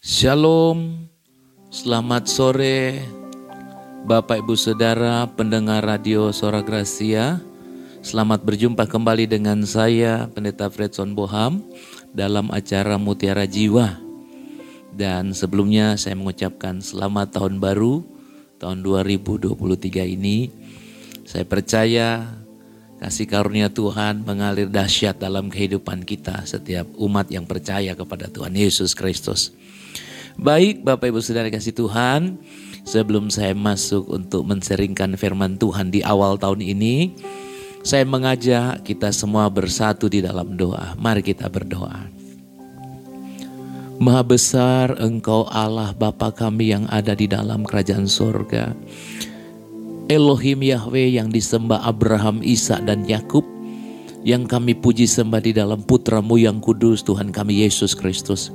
Shalom, selamat sore Bapak Ibu Saudara pendengar radio Sora Gracia. Selamat berjumpa kembali dengan saya Pendeta Fredson Boham dalam acara Mutiara Jiwa. Dan sebelumnya saya mengucapkan selamat tahun baru tahun 2023 ini. Saya percaya kasih karunia Tuhan mengalir dahsyat dalam kehidupan kita setiap umat yang percaya kepada Tuhan Yesus Kristus. Baik Bapak Ibu Saudara kasih Tuhan, sebelum saya masuk untuk menseringkan firman Tuhan di awal tahun ini, saya mengajak kita semua bersatu di dalam doa. Mari kita berdoa. Maha besar engkau Allah Bapa kami yang ada di dalam kerajaan sorga. Elohim Yahweh yang disembah Abraham, Isa dan Yakub yang kami puji sembah di dalam putramu yang kudus Tuhan kami Yesus Kristus.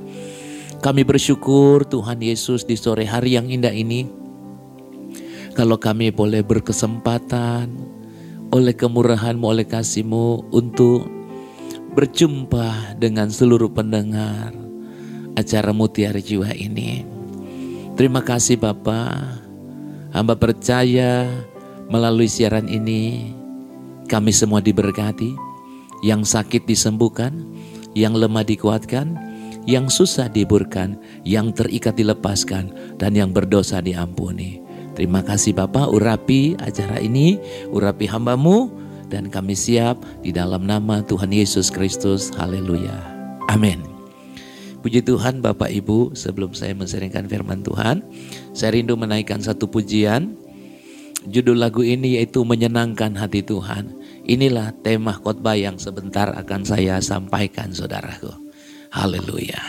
Kami bersyukur Tuhan Yesus di sore hari yang indah ini. Kalau kami boleh berkesempatan oleh kemurahanmu, oleh kasihmu untuk berjumpa dengan seluruh pendengar acara Mutiara Jiwa ini. Terima kasih Bapak. Hamba percaya melalui siaran ini kami semua diberkati, yang sakit disembuhkan, yang lemah dikuatkan, yang susah diburkan, yang terikat dilepaskan, dan yang berdosa diampuni. Terima kasih Bapak, urapi acara ini, urapi hambamu, dan kami siap di dalam nama Tuhan Yesus Kristus. Haleluya. Amin. Puji Tuhan Bapak Ibu, sebelum saya menseringkan firman Tuhan, saya rindu menaikkan satu pujian. Judul lagu ini yaitu menyenangkan hati Tuhan. Inilah tema khotbah yang sebentar akan saya sampaikan saudaraku. Haleluya.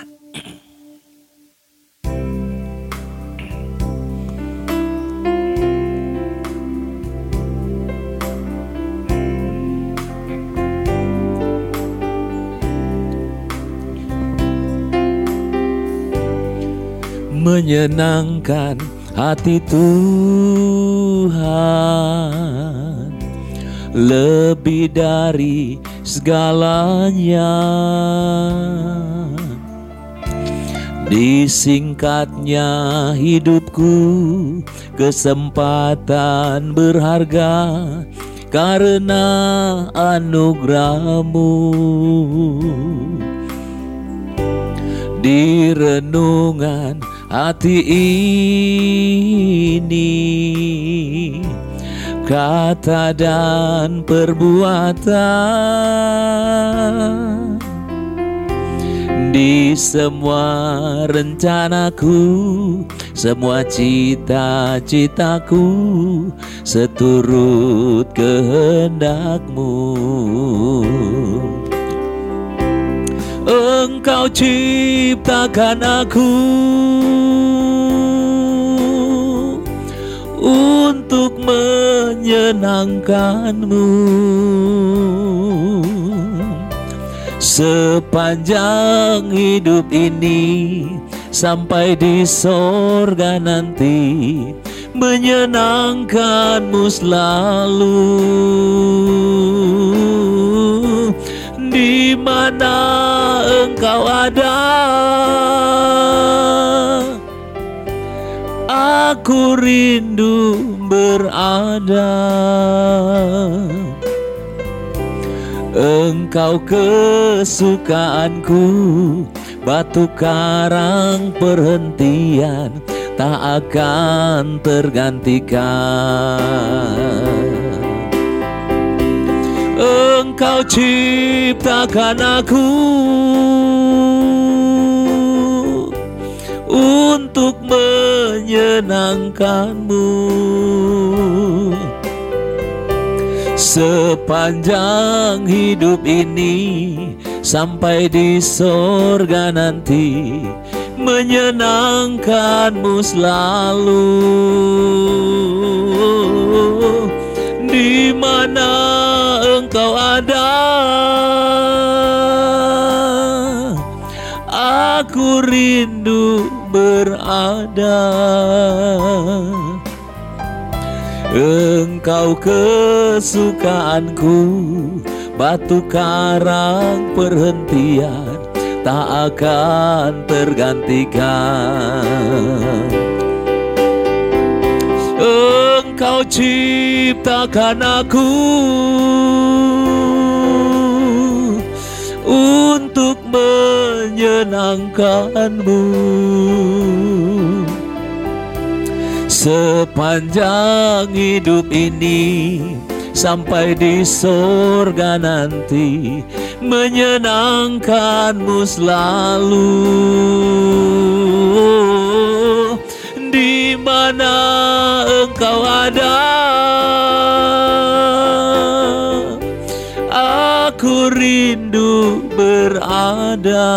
Menyenangkan hati Tuhan lebih dari segalanya Disingkatnya hidupku kesempatan berharga karena anugerahmu. Di renungan hati ini Kata dan perbuatan di semua rencanaku, semua cita-citaku seturut kehendakmu. Engkau ciptakan aku untuk menyenangkanmu sepanjang hidup ini sampai di sorga nanti menyenangkanmu selalu. Di mana engkau ada? Aku rindu berada Engkau kesukaanku Batu karang perhentian Tak akan tergantikan. Engkau ciptakan aku Untuk menyenangkanmu Sepanjang hidup ini sampai di sorga nanti menyenangkanmu selalu. Di mana engkau ada? Aku rindu berada Engkau kesukaanku Batu karang perhentian tak akan tergantikan. Engkau ciptakan aku untuk menyenangkanmu sepanjang hidup ini sampai di sorga nanti menyenangkanmu selalu. Di mana engkau ada aku rindu berada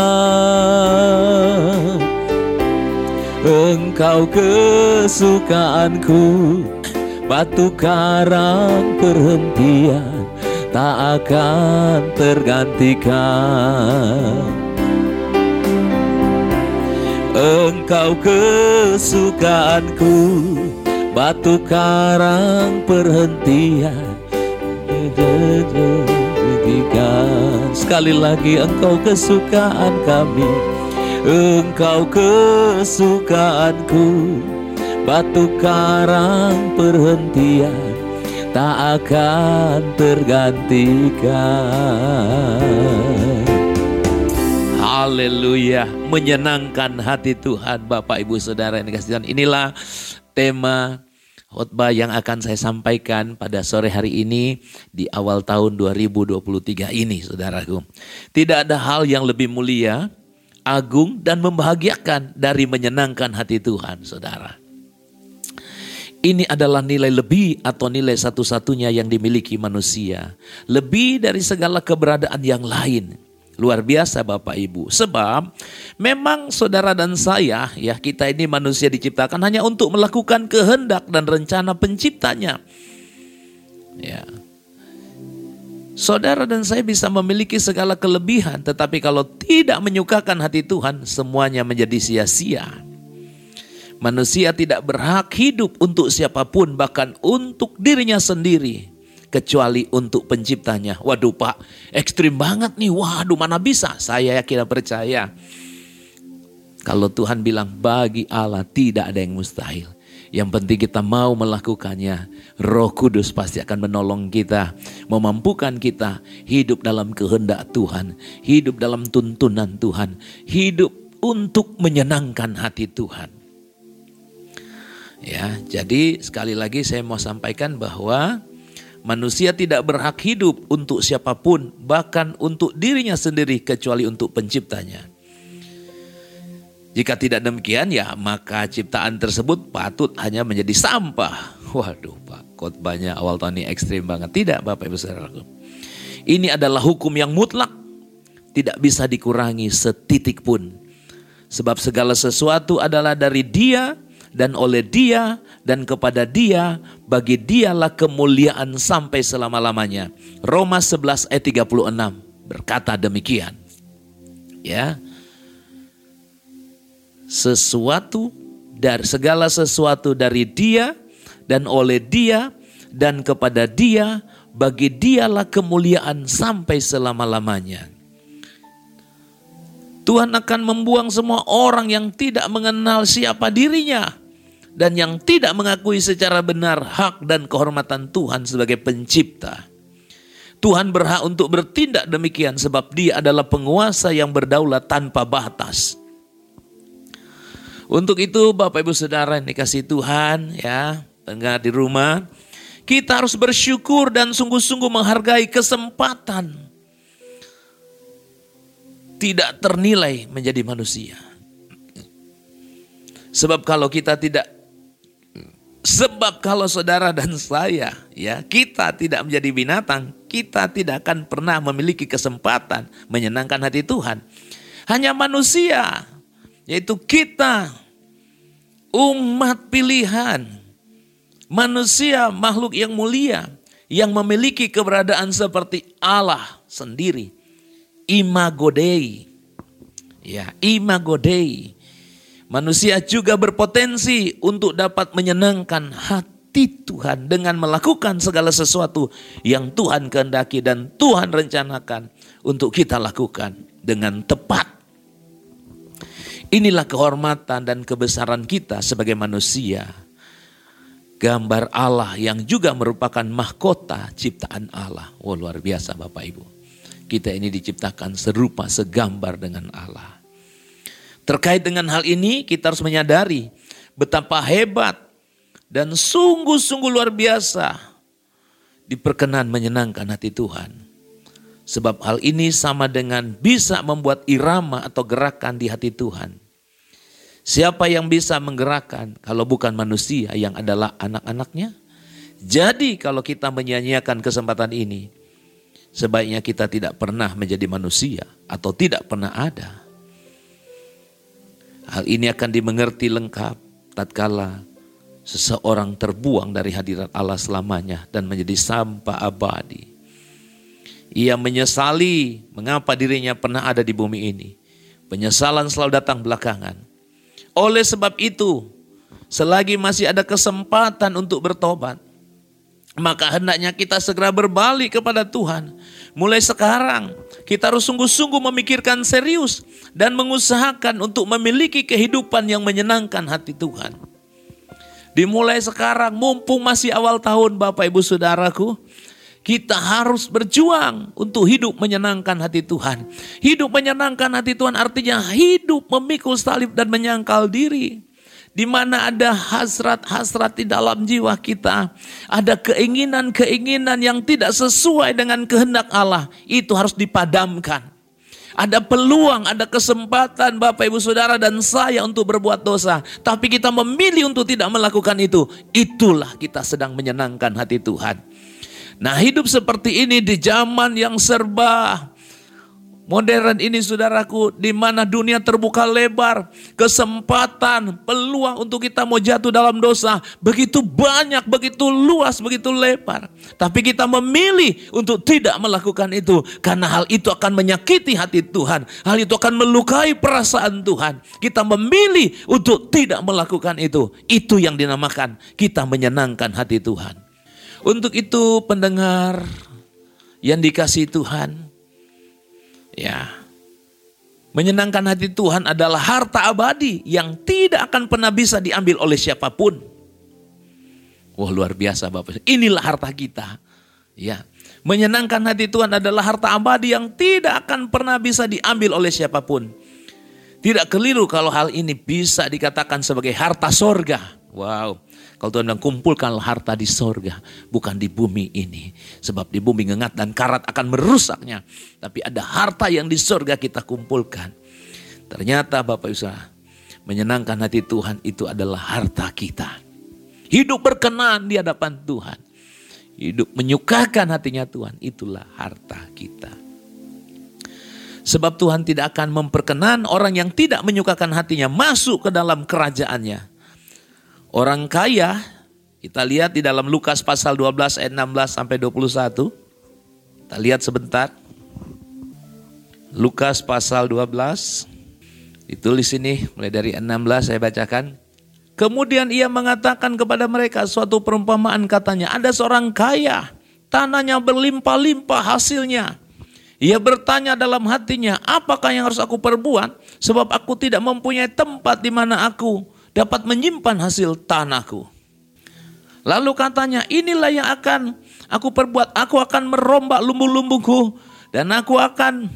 engkau kesukaanku batu karang perhentian tak akan tergantikan. Engkau kesukaanku batu karang perhentian Sekali lagi engkau kesukaan kami Engkau kesukaanku batu karang perhentian tak akan tergantikan. Haleluya, menyenangkan hati Tuhan Bapak Ibu Saudara yang dikasih Tuhan. Inilah tema khotbah yang akan saya sampaikan pada sore hari ini di awal tahun 2023 ini saudaraku. Tidak ada hal yang lebih mulia, agung dan membahagiakan dari menyenangkan hati Tuhan saudara. Ini adalah nilai lebih atau nilai satu-satunya yang dimiliki manusia. Lebih dari segala keberadaan yang lain. Luar biasa Bapak Ibu. Sebab memang saudara dan saya ya kita ini manusia diciptakan hanya untuk melakukan kehendak dan rencana penciptanya. Ya. Saudara dan saya bisa memiliki segala kelebihan tetapi kalau tidak menyukakan hati Tuhan semuanya menjadi sia-sia. Manusia tidak berhak hidup untuk siapa pun, bahkan untuk dirinya sendiri, kecuali untuk penciptanya. Waduh, Pak, ekstrim banget nih. Waduh, mana bisa? Saya yakin percaya. Kalau Tuhan bilang, bagi Allah tidak ada yang mustahil. Yang penting kita mau melakukannya. Roh Kudus pasti akan menolong kita, memampukan kita hidup dalam kehendak Tuhan, hidup dalam tuntunan Tuhan, hidup untuk menyenangkan hati Tuhan. Ya, jadi sekali lagi saya mau sampaikan bahwa manusia tidak berhak hidup untuk siapa pun, bahkan untuk dirinya sendiri kecuali untuk penciptanya. Jika tidak demikian ya maka ciptaan tersebut patut hanya menjadi sampah. Waduh Pak, khotbahnya awal tahun ini ekstrim banget. Tidak Bapak Ibu Saudaraku. Ini adalah hukum yang mutlak. Tidak bisa dikurangi setitik pun. Sebab segala sesuatu adalah dari dia dan oleh dia dan kepada dia bagi dialah kemuliaan sampai selama-lamanya. Roma 11 ayat 36 berkata demikian. Ya. Sesuatu dari segala sesuatu dari dia dan oleh dia dan kepada dia bagi dialah kemuliaan sampai selama-lamanya. Tuhan akan membuang semua orang yang tidak mengenal siapa dirinya dan yang tidak mengakui secara benar hak dan kehormatan Tuhan sebagai pencipta. Tuhan berhak untuk bertindak demikian sebab dia adalah penguasa yang berdaulat tanpa batas. Untuk itu Bapak Ibu Saudara yang dikasih Tuhan ya, tengah di rumah, kita harus bersyukur dan sungguh-sungguh menghargai kesempatan tidak ternilai menjadi manusia. Sebab kalau kita tidak Sebab kalau saudara dan saya, ya, kita tidak menjadi binatang, kita tidak akan pernah memiliki kesempatan menyenangkan hati Tuhan. Hanya manusia, yaitu kita, umat pilihan, manusia makhluk yang mulia, yang memiliki keberadaan seperti Allah sendiri. Imago Dei. Ya, Imago Dei Manusia juga berpotensi untuk dapat menyenangkan hati Tuhan dengan melakukan segala sesuatu yang Tuhan kehendaki dan Tuhan rencanakan untuk kita lakukan dengan tepat. Inilah kehormatan dan kebesaran kita sebagai manusia. Gambar Allah yang juga merupakan mahkota ciptaan Allah. Wah luar biasa Bapak Ibu. Kita ini diciptakan serupa segambar dengan Allah. Terkait dengan hal ini kita harus menyadari betapa hebat dan sungguh-sungguh luar biasa diperkenan menyenangkan hati Tuhan. Sebab hal ini sama dengan bisa membuat irama atau gerakan di hati Tuhan. Siapa yang bisa menggerakkan kalau bukan manusia yang adalah anak-anaknya? Jadi kalau kita menyanyiakan kesempatan ini, sebaiknya kita tidak pernah menjadi manusia atau tidak pernah ada. Hal ini akan dimengerti lengkap tatkala seseorang terbuang dari hadirat Allah selamanya dan menjadi sampah abadi. Ia menyesali mengapa dirinya pernah ada di bumi ini. Penyesalan selalu datang belakangan. Oleh sebab itu, selagi masih ada kesempatan untuk bertobat, maka hendaknya kita segera berbalik kepada Tuhan. Mulai sekarang, kita harus sungguh-sungguh memikirkan serius dan mengusahakan untuk memiliki kehidupan yang menyenangkan hati Tuhan. Dimulai sekarang, mumpung masih awal tahun Bapak Ibu Saudaraku, kita harus berjuang untuk hidup menyenangkan hati Tuhan. Hidup menyenangkan hati Tuhan artinya hidup memikul salib dan menyangkal diri. Di mana ada hasrat-hasrat di dalam jiwa kita. Ada keinginan-keinginan yang tidak sesuai dengan kehendak Allah. Itu harus dipadamkan. Ada peluang, ada kesempatan Bapak Ibu Saudara dan saya untuk berbuat dosa. Tapi kita memilih untuk tidak melakukan itu. Itulah kita sedang menyenangkan hati Tuhan. Nah hidup seperti ini di zaman yang serba modern ini saudaraku di mana dunia terbuka lebar, kesempatan, peluang untuk kita mau jatuh dalam dosa begitu banyak, begitu luas, begitu lebar. Tapi kita memilih untuk tidak melakukan itu karena hal itu akan menyakiti hati Tuhan. Hal itu akan melukai perasaan Tuhan. Kita memilih untuk tidak melakukan itu. Itu yang dinamakan kita menyenangkan hati Tuhan. Untuk itu pendengar yang dikasih Tuhan, ya menyenangkan hati Tuhan adalah harta abadi yang tidak akan pernah bisa diambil oleh siapa pun. Wah luar biasa Bapak. Inilah harta kita. Ya, menyenangkan hati Tuhan adalah harta abadi yang tidak akan pernah bisa diambil oleh siapa pun. Tidak keliru kalau hal ini bisa dikatakan sebagai harta sorga. Wow, kalau Tuhan bilang kumpulkanlah harta di sorga, bukan di bumi ini. Sebab di bumi ngengat dan karat akan merusaknya. Tapi ada harta yang di sorga kita kumpulkan. Ternyata Bapak Ibu menyenangkan hati Tuhan itu adalah harta kita. Hidup berkenan di hadapan Tuhan. Hidup menyukakan hatinya Tuhan, itulah harta kita. Sebab Tuhan tidak akan memperkenan orang yang tidak menyukakan hatinya masuk ke dalam kerajaannya. Orang kaya, kita lihat di dalam Lukas pasal 12 ayat 16 sampai 21. Kita lihat sebentar. Lukas pasal 12. Ditulis ini mulai dari 16 saya bacakan. Kemudian ia mengatakan kepada mereka suatu perumpamaan katanya, ada seorang kaya, tanahnya berlimpah-limpah hasilnya. Ia bertanya dalam hatinya, apakah yang harus aku perbuat? Sebab aku tidak mempunyai tempat di mana aku dapat menyimpan hasil tanahku. Lalu katanya, inilah yang akan aku perbuat. Aku akan merombak lumbu-lumbuku dan aku akan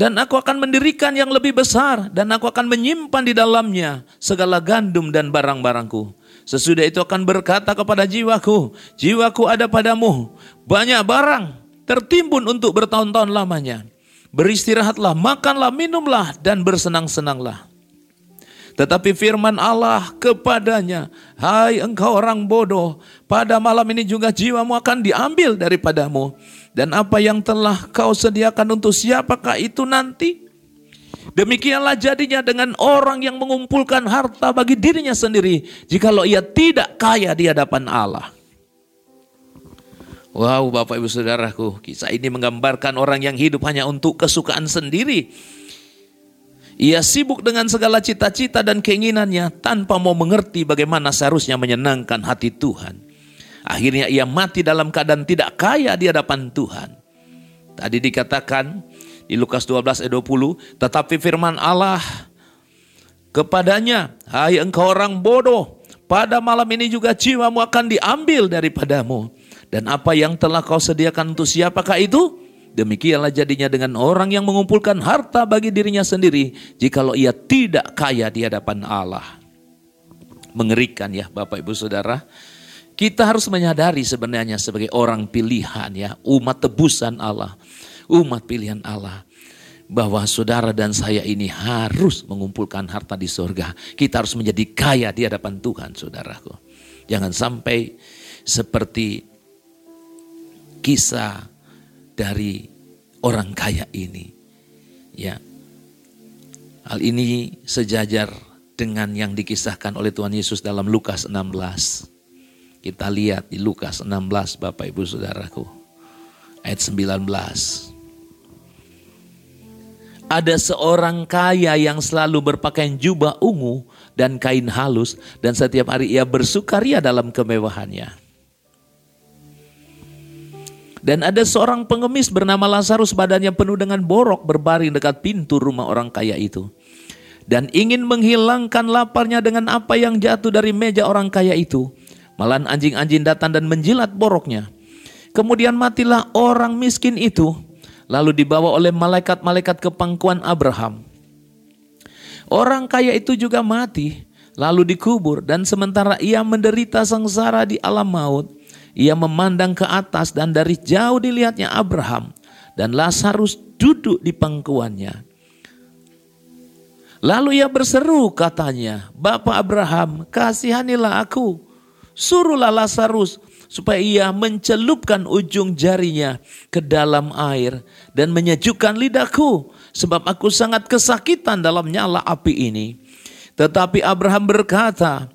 dan aku akan mendirikan yang lebih besar dan aku akan menyimpan di dalamnya segala gandum dan barang-barangku. Sesudah itu akan berkata kepada jiwaku, jiwaku ada padamu, banyak barang tertimbun untuk bertahun-tahun lamanya. Beristirahatlah, makanlah, minumlah, dan bersenang-senanglah. Tetapi firman Allah kepadanya, Hai engkau orang bodoh, pada malam ini juga jiwamu akan diambil daripadamu. Dan apa yang telah kau sediakan untuk siapakah itu nanti? Demikianlah jadinya dengan orang yang mengumpulkan harta bagi dirinya sendiri, jikalau ia tidak kaya di hadapan Allah. Wow, Bapak Ibu Saudaraku, kisah ini menggambarkan orang yang hidup hanya untuk kesukaan sendiri ia sibuk dengan segala cita-cita dan keinginannya tanpa mau mengerti bagaimana seharusnya menyenangkan hati Tuhan. Akhirnya ia mati dalam keadaan tidak kaya di hadapan Tuhan. Tadi dikatakan Di Lukas 12 ayat 20, tetapi firman Allah kepadanya, hai engkau orang bodoh, pada malam ini juga jiwamu akan diambil daripadamu. Dan apa yang telah kau sediakan untuk siapakah itu? Demikianlah jadinya dengan orang yang mengumpulkan harta bagi dirinya sendiri, jikalau ia tidak kaya di hadapan Allah. Mengerikan ya Bapak Ibu Saudara. Kita harus menyadari sebenarnya sebagai orang pilihan ya, umat tebusan Allah, umat pilihan Allah bahwa saudara dan saya ini harus mengumpulkan harta di surga. Kita harus menjadi kaya di hadapan Tuhan, saudaraku. Jangan sampai seperti kisah dari orang kaya ini. Ya. Hal ini sejajar dengan yang dikisahkan oleh Tuhan Yesus dalam Lukas 16. Kita lihat di Lukas 16 Bapak Ibu Saudaraku. Ayat 19 ada seorang kaya yang selalu berpakaian jubah ungu dan kain halus dan setiap hari ia bersukaria dalam kemewahannya. Dan ada seorang pengemis bernama Lazarus badannya penuh dengan borok berbaring dekat pintu rumah orang kaya itu. Dan ingin menghilangkan laparnya dengan apa yang jatuh dari meja orang kaya itu. Malah anjing-anjing datang dan menjilat boroknya. Kemudian matilah orang miskin itu lalu dibawa oleh malaikat-malaikat ke pangkuan Abraham. Orang kaya itu juga mati, lalu dikubur dan sementara ia menderita sengsara di alam maut, ia memandang ke atas dan dari jauh dilihatnya Abraham dan Lazarus duduk di pangkuannya. Lalu ia berseru katanya, Bapak Abraham kasihanilah aku, suruhlah Lazarus supaya ia mencelupkan ujung jarinya ke dalam air dan menyejukkan lidahku sebab aku sangat kesakitan dalam nyala api ini. Tetapi Abraham berkata,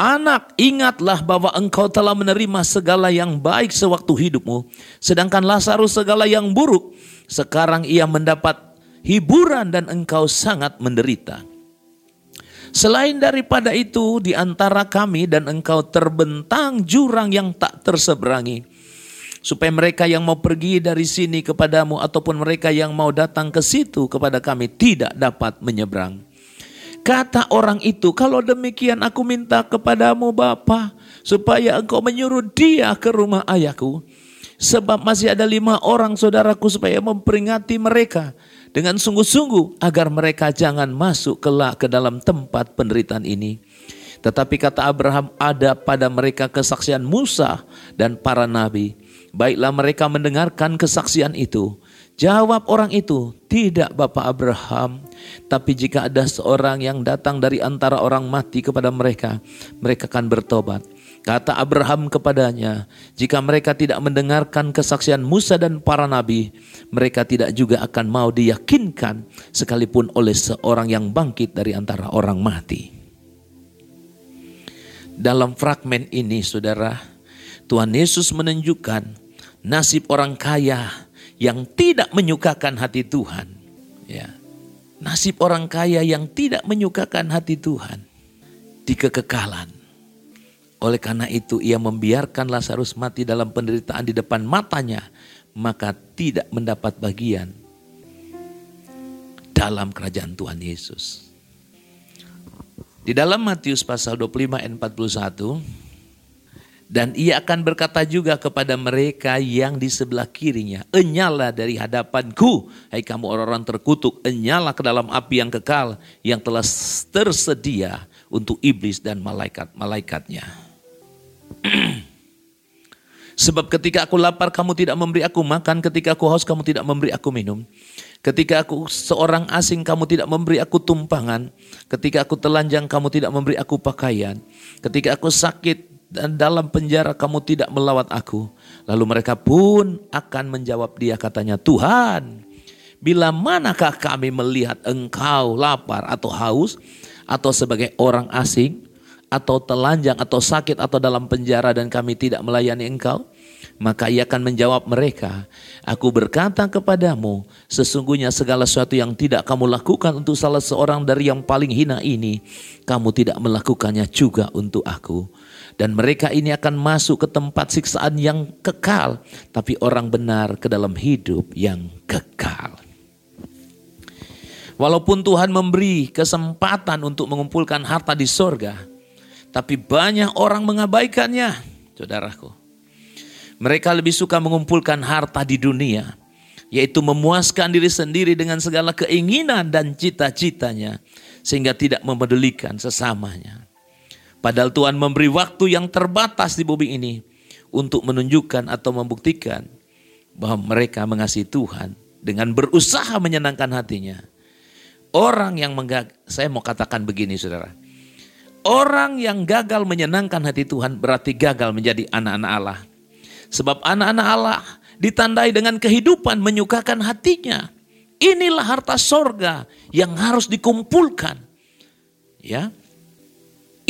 Anak, ingatlah bahwa engkau telah menerima segala yang baik sewaktu hidupmu, sedangkan Lazarus segala yang buruk. Sekarang ia mendapat hiburan dan engkau sangat menderita. Selain daripada itu, di antara kami dan engkau terbentang jurang yang tak terseberangi. Supaya mereka yang mau pergi dari sini kepadamu ataupun mereka yang mau datang ke situ kepada kami tidak dapat menyeberang. Kata orang itu, kalau demikian aku minta kepadamu Bapa, supaya engkau menyuruh dia ke rumah ayahku. Sebab masih ada lima orang saudaraku supaya memperingati mereka dengan sungguh-sungguh agar mereka jangan masuk kelak ke dalam tempat penderitaan ini. Tetapi kata Abraham ada pada mereka kesaksian Musa dan para nabi. Baiklah mereka mendengarkan kesaksian itu. Jawab orang itu, tidak Bapak Abraham. Tapi jika ada seorang yang datang dari antara orang mati kepada mereka, mereka akan bertobat. Kata Abraham kepadanya, jika mereka tidak mendengarkan kesaksian Musa dan para nabi, mereka tidak juga akan mau diyakinkan sekalipun oleh seorang yang bangkit dari antara orang mati. Dalam fragmen ini saudara, Tuhan Yesus menunjukkan nasib orang kaya yang tidak menyukakan hati Tuhan. Ya. Nasib orang kaya yang tidak menyukakan hati Tuhan di kekekalan oleh karena itu ia membiarkan Lazarus mati dalam penderitaan di depan matanya, maka tidak mendapat bagian dalam kerajaan Tuhan Yesus. Di dalam Matius pasal 25 ayat 41, dan ia akan berkata juga kepada mereka yang di sebelah kirinya, Enyala dari hadapanku, hai kamu orang-orang terkutuk, enyala ke dalam api yang kekal, yang telah tersedia untuk iblis dan malaikat-malaikatnya. Sebab ketika aku lapar kamu tidak memberi aku makan, ketika aku haus kamu tidak memberi aku minum. Ketika aku seorang asing kamu tidak memberi aku tumpangan, ketika aku telanjang kamu tidak memberi aku pakaian, ketika aku sakit dan dalam penjara kamu tidak melawat aku. Lalu mereka pun akan menjawab dia katanya, Tuhan, bila manakah kami melihat engkau lapar atau haus atau sebagai orang asing atau telanjang atau sakit atau dalam penjara dan kami tidak melayani engkau? Maka ia akan menjawab mereka, Aku berkata kepadamu, sesungguhnya segala sesuatu yang tidak kamu lakukan untuk salah seorang dari yang paling hina ini, kamu tidak melakukannya juga untuk aku. Dan mereka ini akan masuk ke tempat siksaan yang kekal, tapi orang benar ke dalam hidup yang kekal. Walaupun Tuhan memberi kesempatan untuk mengumpulkan harta di sorga, tapi banyak orang mengabaikannya, saudaraku. Mereka lebih suka mengumpulkan harta di dunia, yaitu memuaskan diri sendiri dengan segala keinginan dan cita-citanya, sehingga tidak memedulikan sesamanya. Padahal Tuhan memberi waktu yang terbatas di bumi ini untuk menunjukkan atau membuktikan bahwa mereka mengasihi Tuhan dengan berusaha menyenangkan hatinya. Orang yang menggag saya mau katakan begini saudara. Orang yang gagal menyenangkan hati Tuhan berarti gagal menjadi anak-anak Allah. Sebab anak-anak Allah ditandai dengan kehidupan menyukakan hatinya. Inilah harta sorga yang harus dikumpulkan. Ya,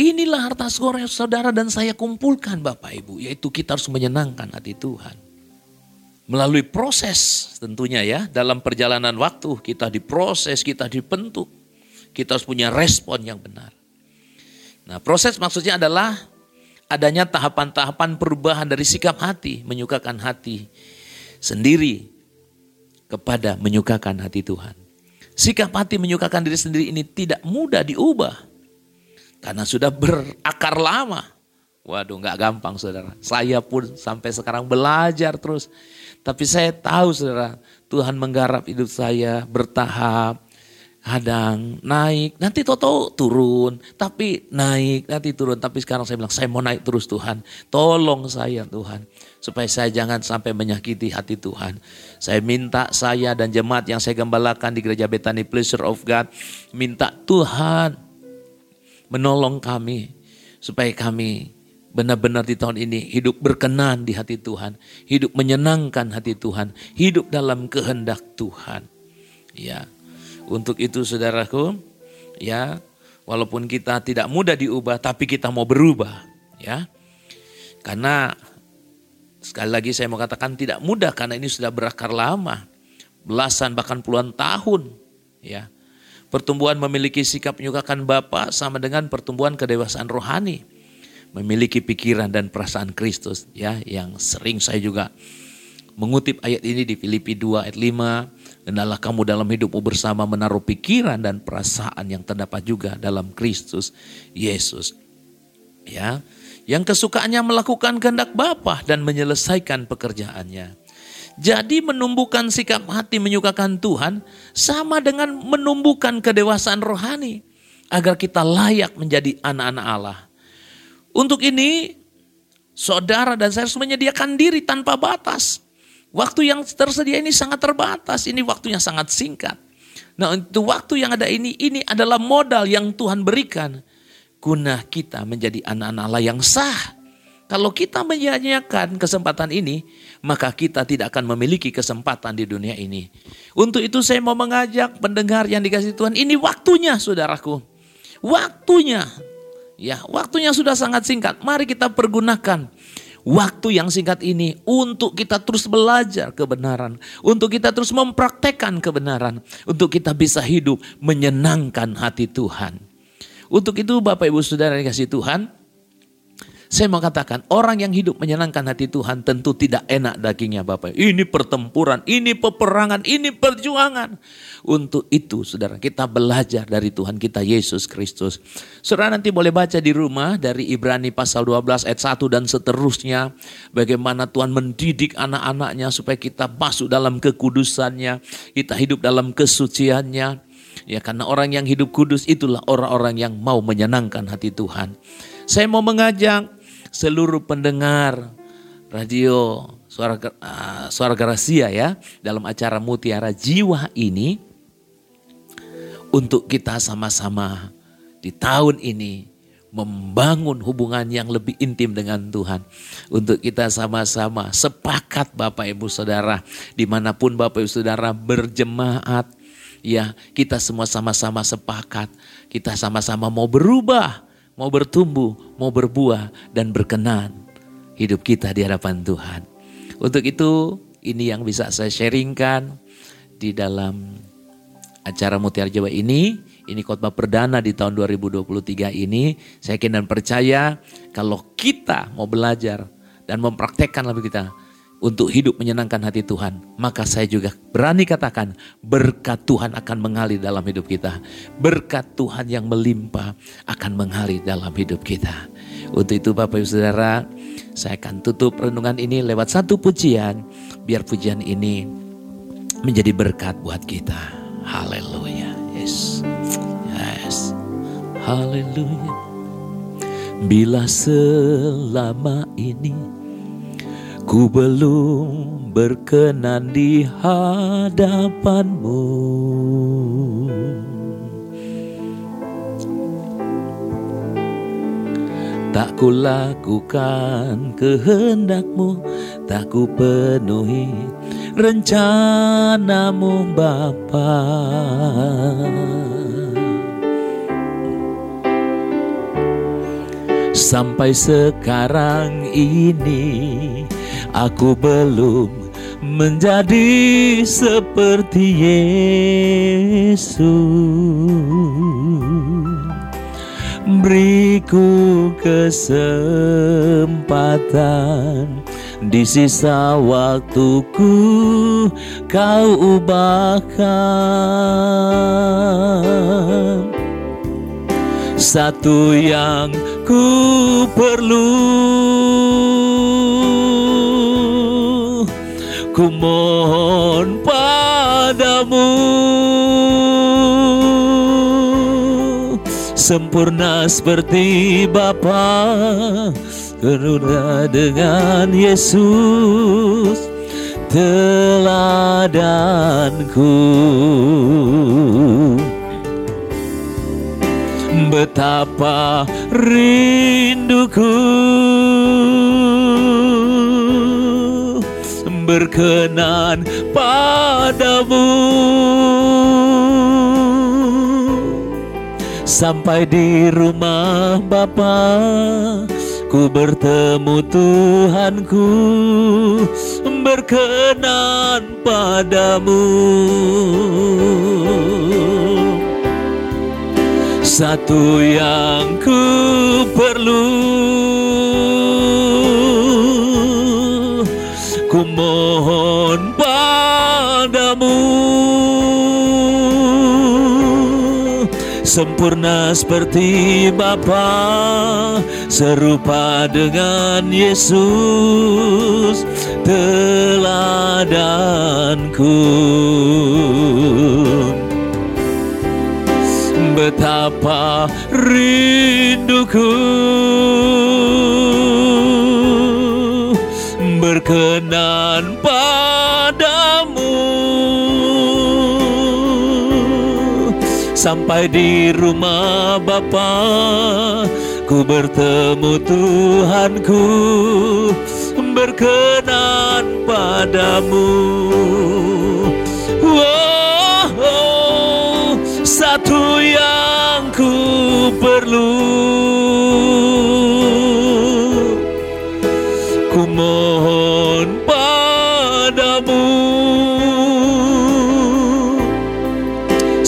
Inilah harta sorga saudara dan saya kumpulkan Bapak Ibu. Yaitu kita harus menyenangkan hati Tuhan. Melalui proses tentunya ya. Dalam perjalanan waktu kita diproses, kita dibentuk. Kita harus punya respon yang benar. Nah proses maksudnya adalah adanya tahapan-tahapan perubahan dari sikap hati. Menyukakan hati sendiri kepada menyukakan hati Tuhan. Sikap hati menyukakan diri sendiri ini tidak mudah diubah karena sudah berakar lama. Waduh nggak gampang saudara. Saya pun sampai sekarang belajar terus. Tapi saya tahu saudara, Tuhan menggarap hidup saya bertahap. Kadang naik, nanti toto turun, tapi naik, nanti turun. Tapi sekarang saya bilang, saya mau naik terus Tuhan. Tolong saya Tuhan, supaya saya jangan sampai menyakiti hati Tuhan. Saya minta saya dan jemaat yang saya gembalakan di gereja Bethany Pleasure of God, minta Tuhan menolong kami supaya kami benar-benar di tahun ini hidup berkenan di hati Tuhan, hidup menyenangkan hati Tuhan, hidup dalam kehendak Tuhan. Ya. Untuk itu saudaraku, ya, walaupun kita tidak mudah diubah tapi kita mau berubah, ya. Karena sekali lagi saya mau katakan tidak mudah karena ini sudah berakar lama. Belasan bahkan puluhan tahun, ya. Pertumbuhan memiliki sikap menyukakan Bapa sama dengan pertumbuhan kedewasaan rohani. Memiliki pikiran dan perasaan Kristus ya yang sering saya juga mengutip ayat ini di Filipi 2 ayat 5. Hendaklah kamu dalam hidupmu bersama menaruh pikiran dan perasaan yang terdapat juga dalam Kristus Yesus. Ya, yang kesukaannya melakukan kehendak Bapa dan menyelesaikan pekerjaannya. Jadi menumbuhkan sikap hati menyukakan Tuhan sama dengan menumbuhkan kedewasaan rohani agar kita layak menjadi anak-anak Allah. Untuk ini saudara dan saya harus menyediakan diri tanpa batas. Waktu yang tersedia ini sangat terbatas, ini waktunya sangat singkat. Nah untuk waktu yang ada ini, ini adalah modal yang Tuhan berikan. Guna kita menjadi anak-anak Allah yang sah. Kalau kita menyanyiakan kesempatan ini, maka kita tidak akan memiliki kesempatan di dunia ini. Untuk itu saya mau mengajak pendengar yang dikasih Tuhan, ini waktunya saudaraku. Waktunya. Ya, waktunya sudah sangat singkat. Mari kita pergunakan waktu yang singkat ini untuk kita terus belajar kebenaran, untuk kita terus mempraktekkan kebenaran, untuk kita bisa hidup menyenangkan hati Tuhan. Untuk itu Bapak Ibu Saudara yang kasih Tuhan, saya mau katakan, orang yang hidup menyenangkan hati Tuhan tentu tidak enak dagingnya Bapak. Ini pertempuran, ini peperangan, ini perjuangan. Untuk itu saudara, kita belajar dari Tuhan kita Yesus Kristus. Saudara nanti boleh baca di rumah dari Ibrani pasal 12 ayat 1 dan seterusnya. Bagaimana Tuhan mendidik anak-anaknya supaya kita masuk dalam kekudusannya. Kita hidup dalam kesuciannya. Ya karena orang yang hidup kudus itulah orang-orang yang mau menyenangkan hati Tuhan. Saya mau mengajak seluruh pendengar radio suara uh, suara Garasia ya dalam acara Mutiara Jiwa ini untuk kita sama-sama di tahun ini membangun hubungan yang lebih intim dengan Tuhan. Untuk kita sama-sama sepakat Bapak Ibu Saudara, di mana pun Bapak Ibu Saudara berjemaat, ya kita semua sama-sama sepakat, kita sama-sama mau berubah, mau bertumbuh, mau berbuah dan berkenan hidup kita di hadapan Tuhan. Untuk itu ini yang bisa saya sharingkan di dalam acara Mutiara Jawa ini. Ini khotbah perdana di tahun 2023 ini. Saya yakin dan percaya kalau kita mau belajar dan mempraktekkan lebih kita, untuk hidup menyenangkan hati Tuhan, maka saya juga berani katakan berkat Tuhan akan mengalir dalam hidup kita. Berkat Tuhan yang melimpah akan mengalir dalam hidup kita. Untuk itu Bapak Ibu Saudara, saya akan tutup renungan ini lewat satu pujian, biar pujian ini menjadi berkat buat kita. Haleluya. Yes. Yes. Haleluya. Bila selama ini Ku belum berkenan di hadapanmu. Tak ku lakukan kehendakmu Tak ku penuhi rencanamu Bapa. Sampai sekarang ini Aku belum menjadi seperti Yesus. Beriku kesempatan di sisa waktuku kau ubahkan. Satu yang ku perlu Ku mohon padamu. Sempurna seperti Bapa Karena dengan Yesus Teladanku. Betapa rinduku berkenan padamu. Sampai di rumah Bapa Ku bertemu Tuhanku Berkenan padamu. Satu yang ku perlu Sempurna seperti Bapa Serupa dengan Yesus Teladanku. Betapa rinduku Sampai di rumah Bapa. Ku bertemu Tuhanku Berkenan padamu. Oh, oh, Satu yang ku perlu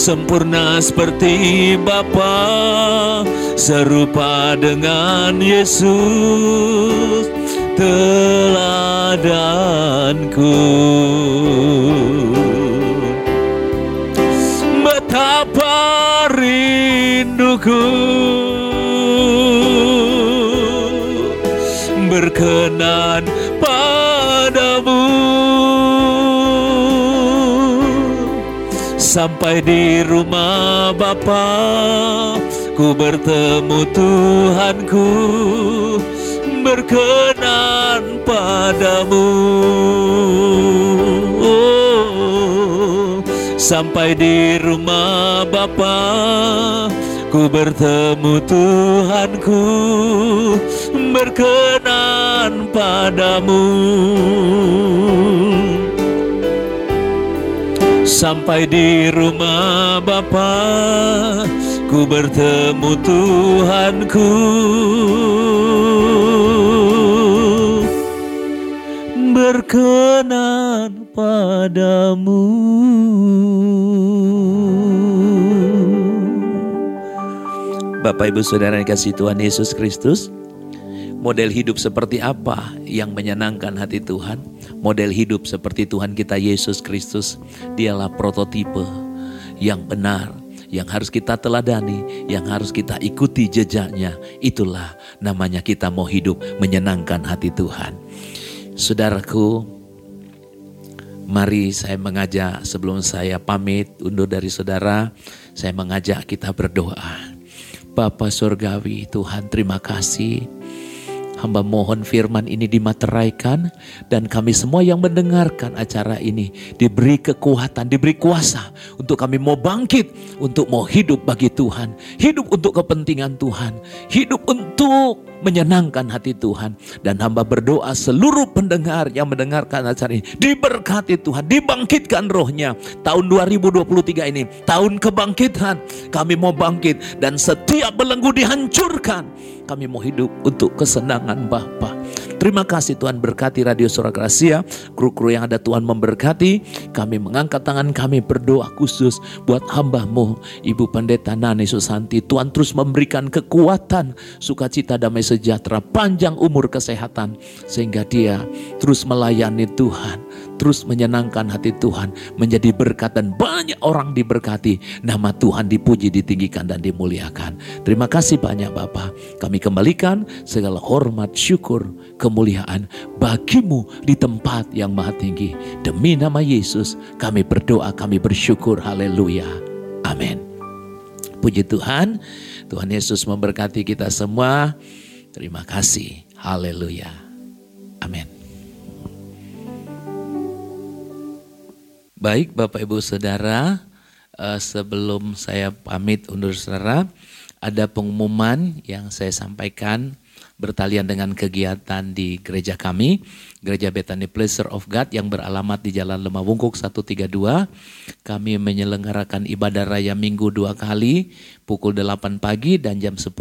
Sempurna seperti Bapa Serupa dengan Yesus Teladanku. Betapa rinduku berkenan Sampai di rumah Bapa Ku bertemu Tuhanku Berkenan padamu. Oh, Sampai di rumah Bapa Ku bertemu Tuhanku berkenan padamu Sampai di rumah Bapa Ku bertemu Tuhanku Berkenan padamu Bapak Ibu Saudara yang kasih Tuhan Yesus Kristus, model hidup seperti apa yang menyenangkan hati Tuhan? Model hidup seperti Tuhan kita Yesus Kristus. Dialah prototipe yang benar, yang harus kita teladani, yang harus kita ikuti jejaknya. Itulah namanya kita mau hidup menyenangkan hati Tuhan. Saudaraku, mari saya mengajak sebelum saya pamit undur dari saudara, saya mengajak kita berdoa. Bapa Surgawi, Tuhan terima kasih Hamba mohon firman ini dimateraikan dan kami semua yang mendengarkan acara ini diberi kekuatan, diberi kuasa untuk kami mau bangkit, untuk mau hidup bagi Tuhan, hidup untuk kepentingan Tuhan, hidup untuk menyenangkan hati Tuhan. Dan hamba berdoa seluruh pendengar yang mendengarkan acara ini diberkati Tuhan, dibangkitkan rohnya. Tahun 2023 ini, tahun kebangkitan. Kami mau bangkit dan setiap belenggu dihancurkan kami mau hidup untuk kesenangan Bapa. Terima kasih Tuhan berkati Radio Suara Gracia, kru-kru yang ada Tuhan memberkati. Kami mengangkat tangan kami berdoa khusus buat hambamu, Ibu Pendeta Nani Susanti. Tuhan terus memberikan kekuatan, sukacita, damai sejahtera, panjang umur kesehatan. Sehingga dia terus melayani Tuhan terus menyenangkan hati Tuhan, menjadi berkat dan banyak orang diberkati. Nama Tuhan dipuji, ditinggikan dan dimuliakan. Terima kasih banyak Bapak. Kami kembalikan segala hormat, syukur, kemuliaan bagimu di tempat yang maha tinggi. Demi nama Yesus kami berdoa, kami bersyukur. Haleluya. Amin. Puji Tuhan. Tuhan Yesus memberkati kita semua. Terima kasih. Haleluya. Amin. Baik Bapak Ibu Saudara, uh, sebelum saya pamit undur saudara, ada pengumuman yang saya sampaikan bertalian dengan kegiatan di gereja kami, Gereja Bethany Pleasure of God yang beralamat di Jalan Lemah Wungkuk 132. Kami menyelenggarakan ibadah raya minggu dua kali, pukul 8 pagi dan jam 10.15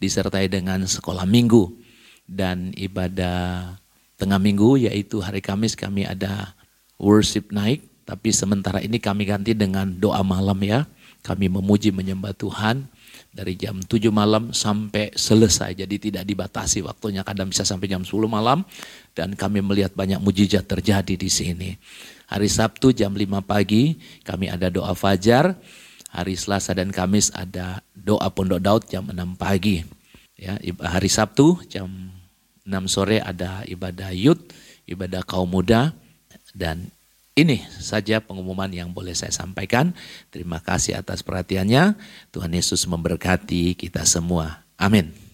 disertai dengan sekolah minggu. Dan ibadah tengah minggu yaitu hari Kamis kami ada worship naik, tapi sementara ini kami ganti dengan doa malam ya. Kami memuji menyembah Tuhan dari jam 7 malam sampai selesai. Jadi tidak dibatasi waktunya, kadang bisa sampai jam 10 malam. Dan kami melihat banyak mujizat terjadi di sini. Hari Sabtu jam 5 pagi kami ada doa fajar. Hari Selasa dan Kamis ada doa pondok Daud jam 6 pagi. Ya, hari Sabtu jam 6 sore ada ibadah yud, ibadah kaum muda. Dan ini saja pengumuman yang boleh saya sampaikan. Terima kasih atas perhatiannya. Tuhan Yesus memberkati kita semua. Amin.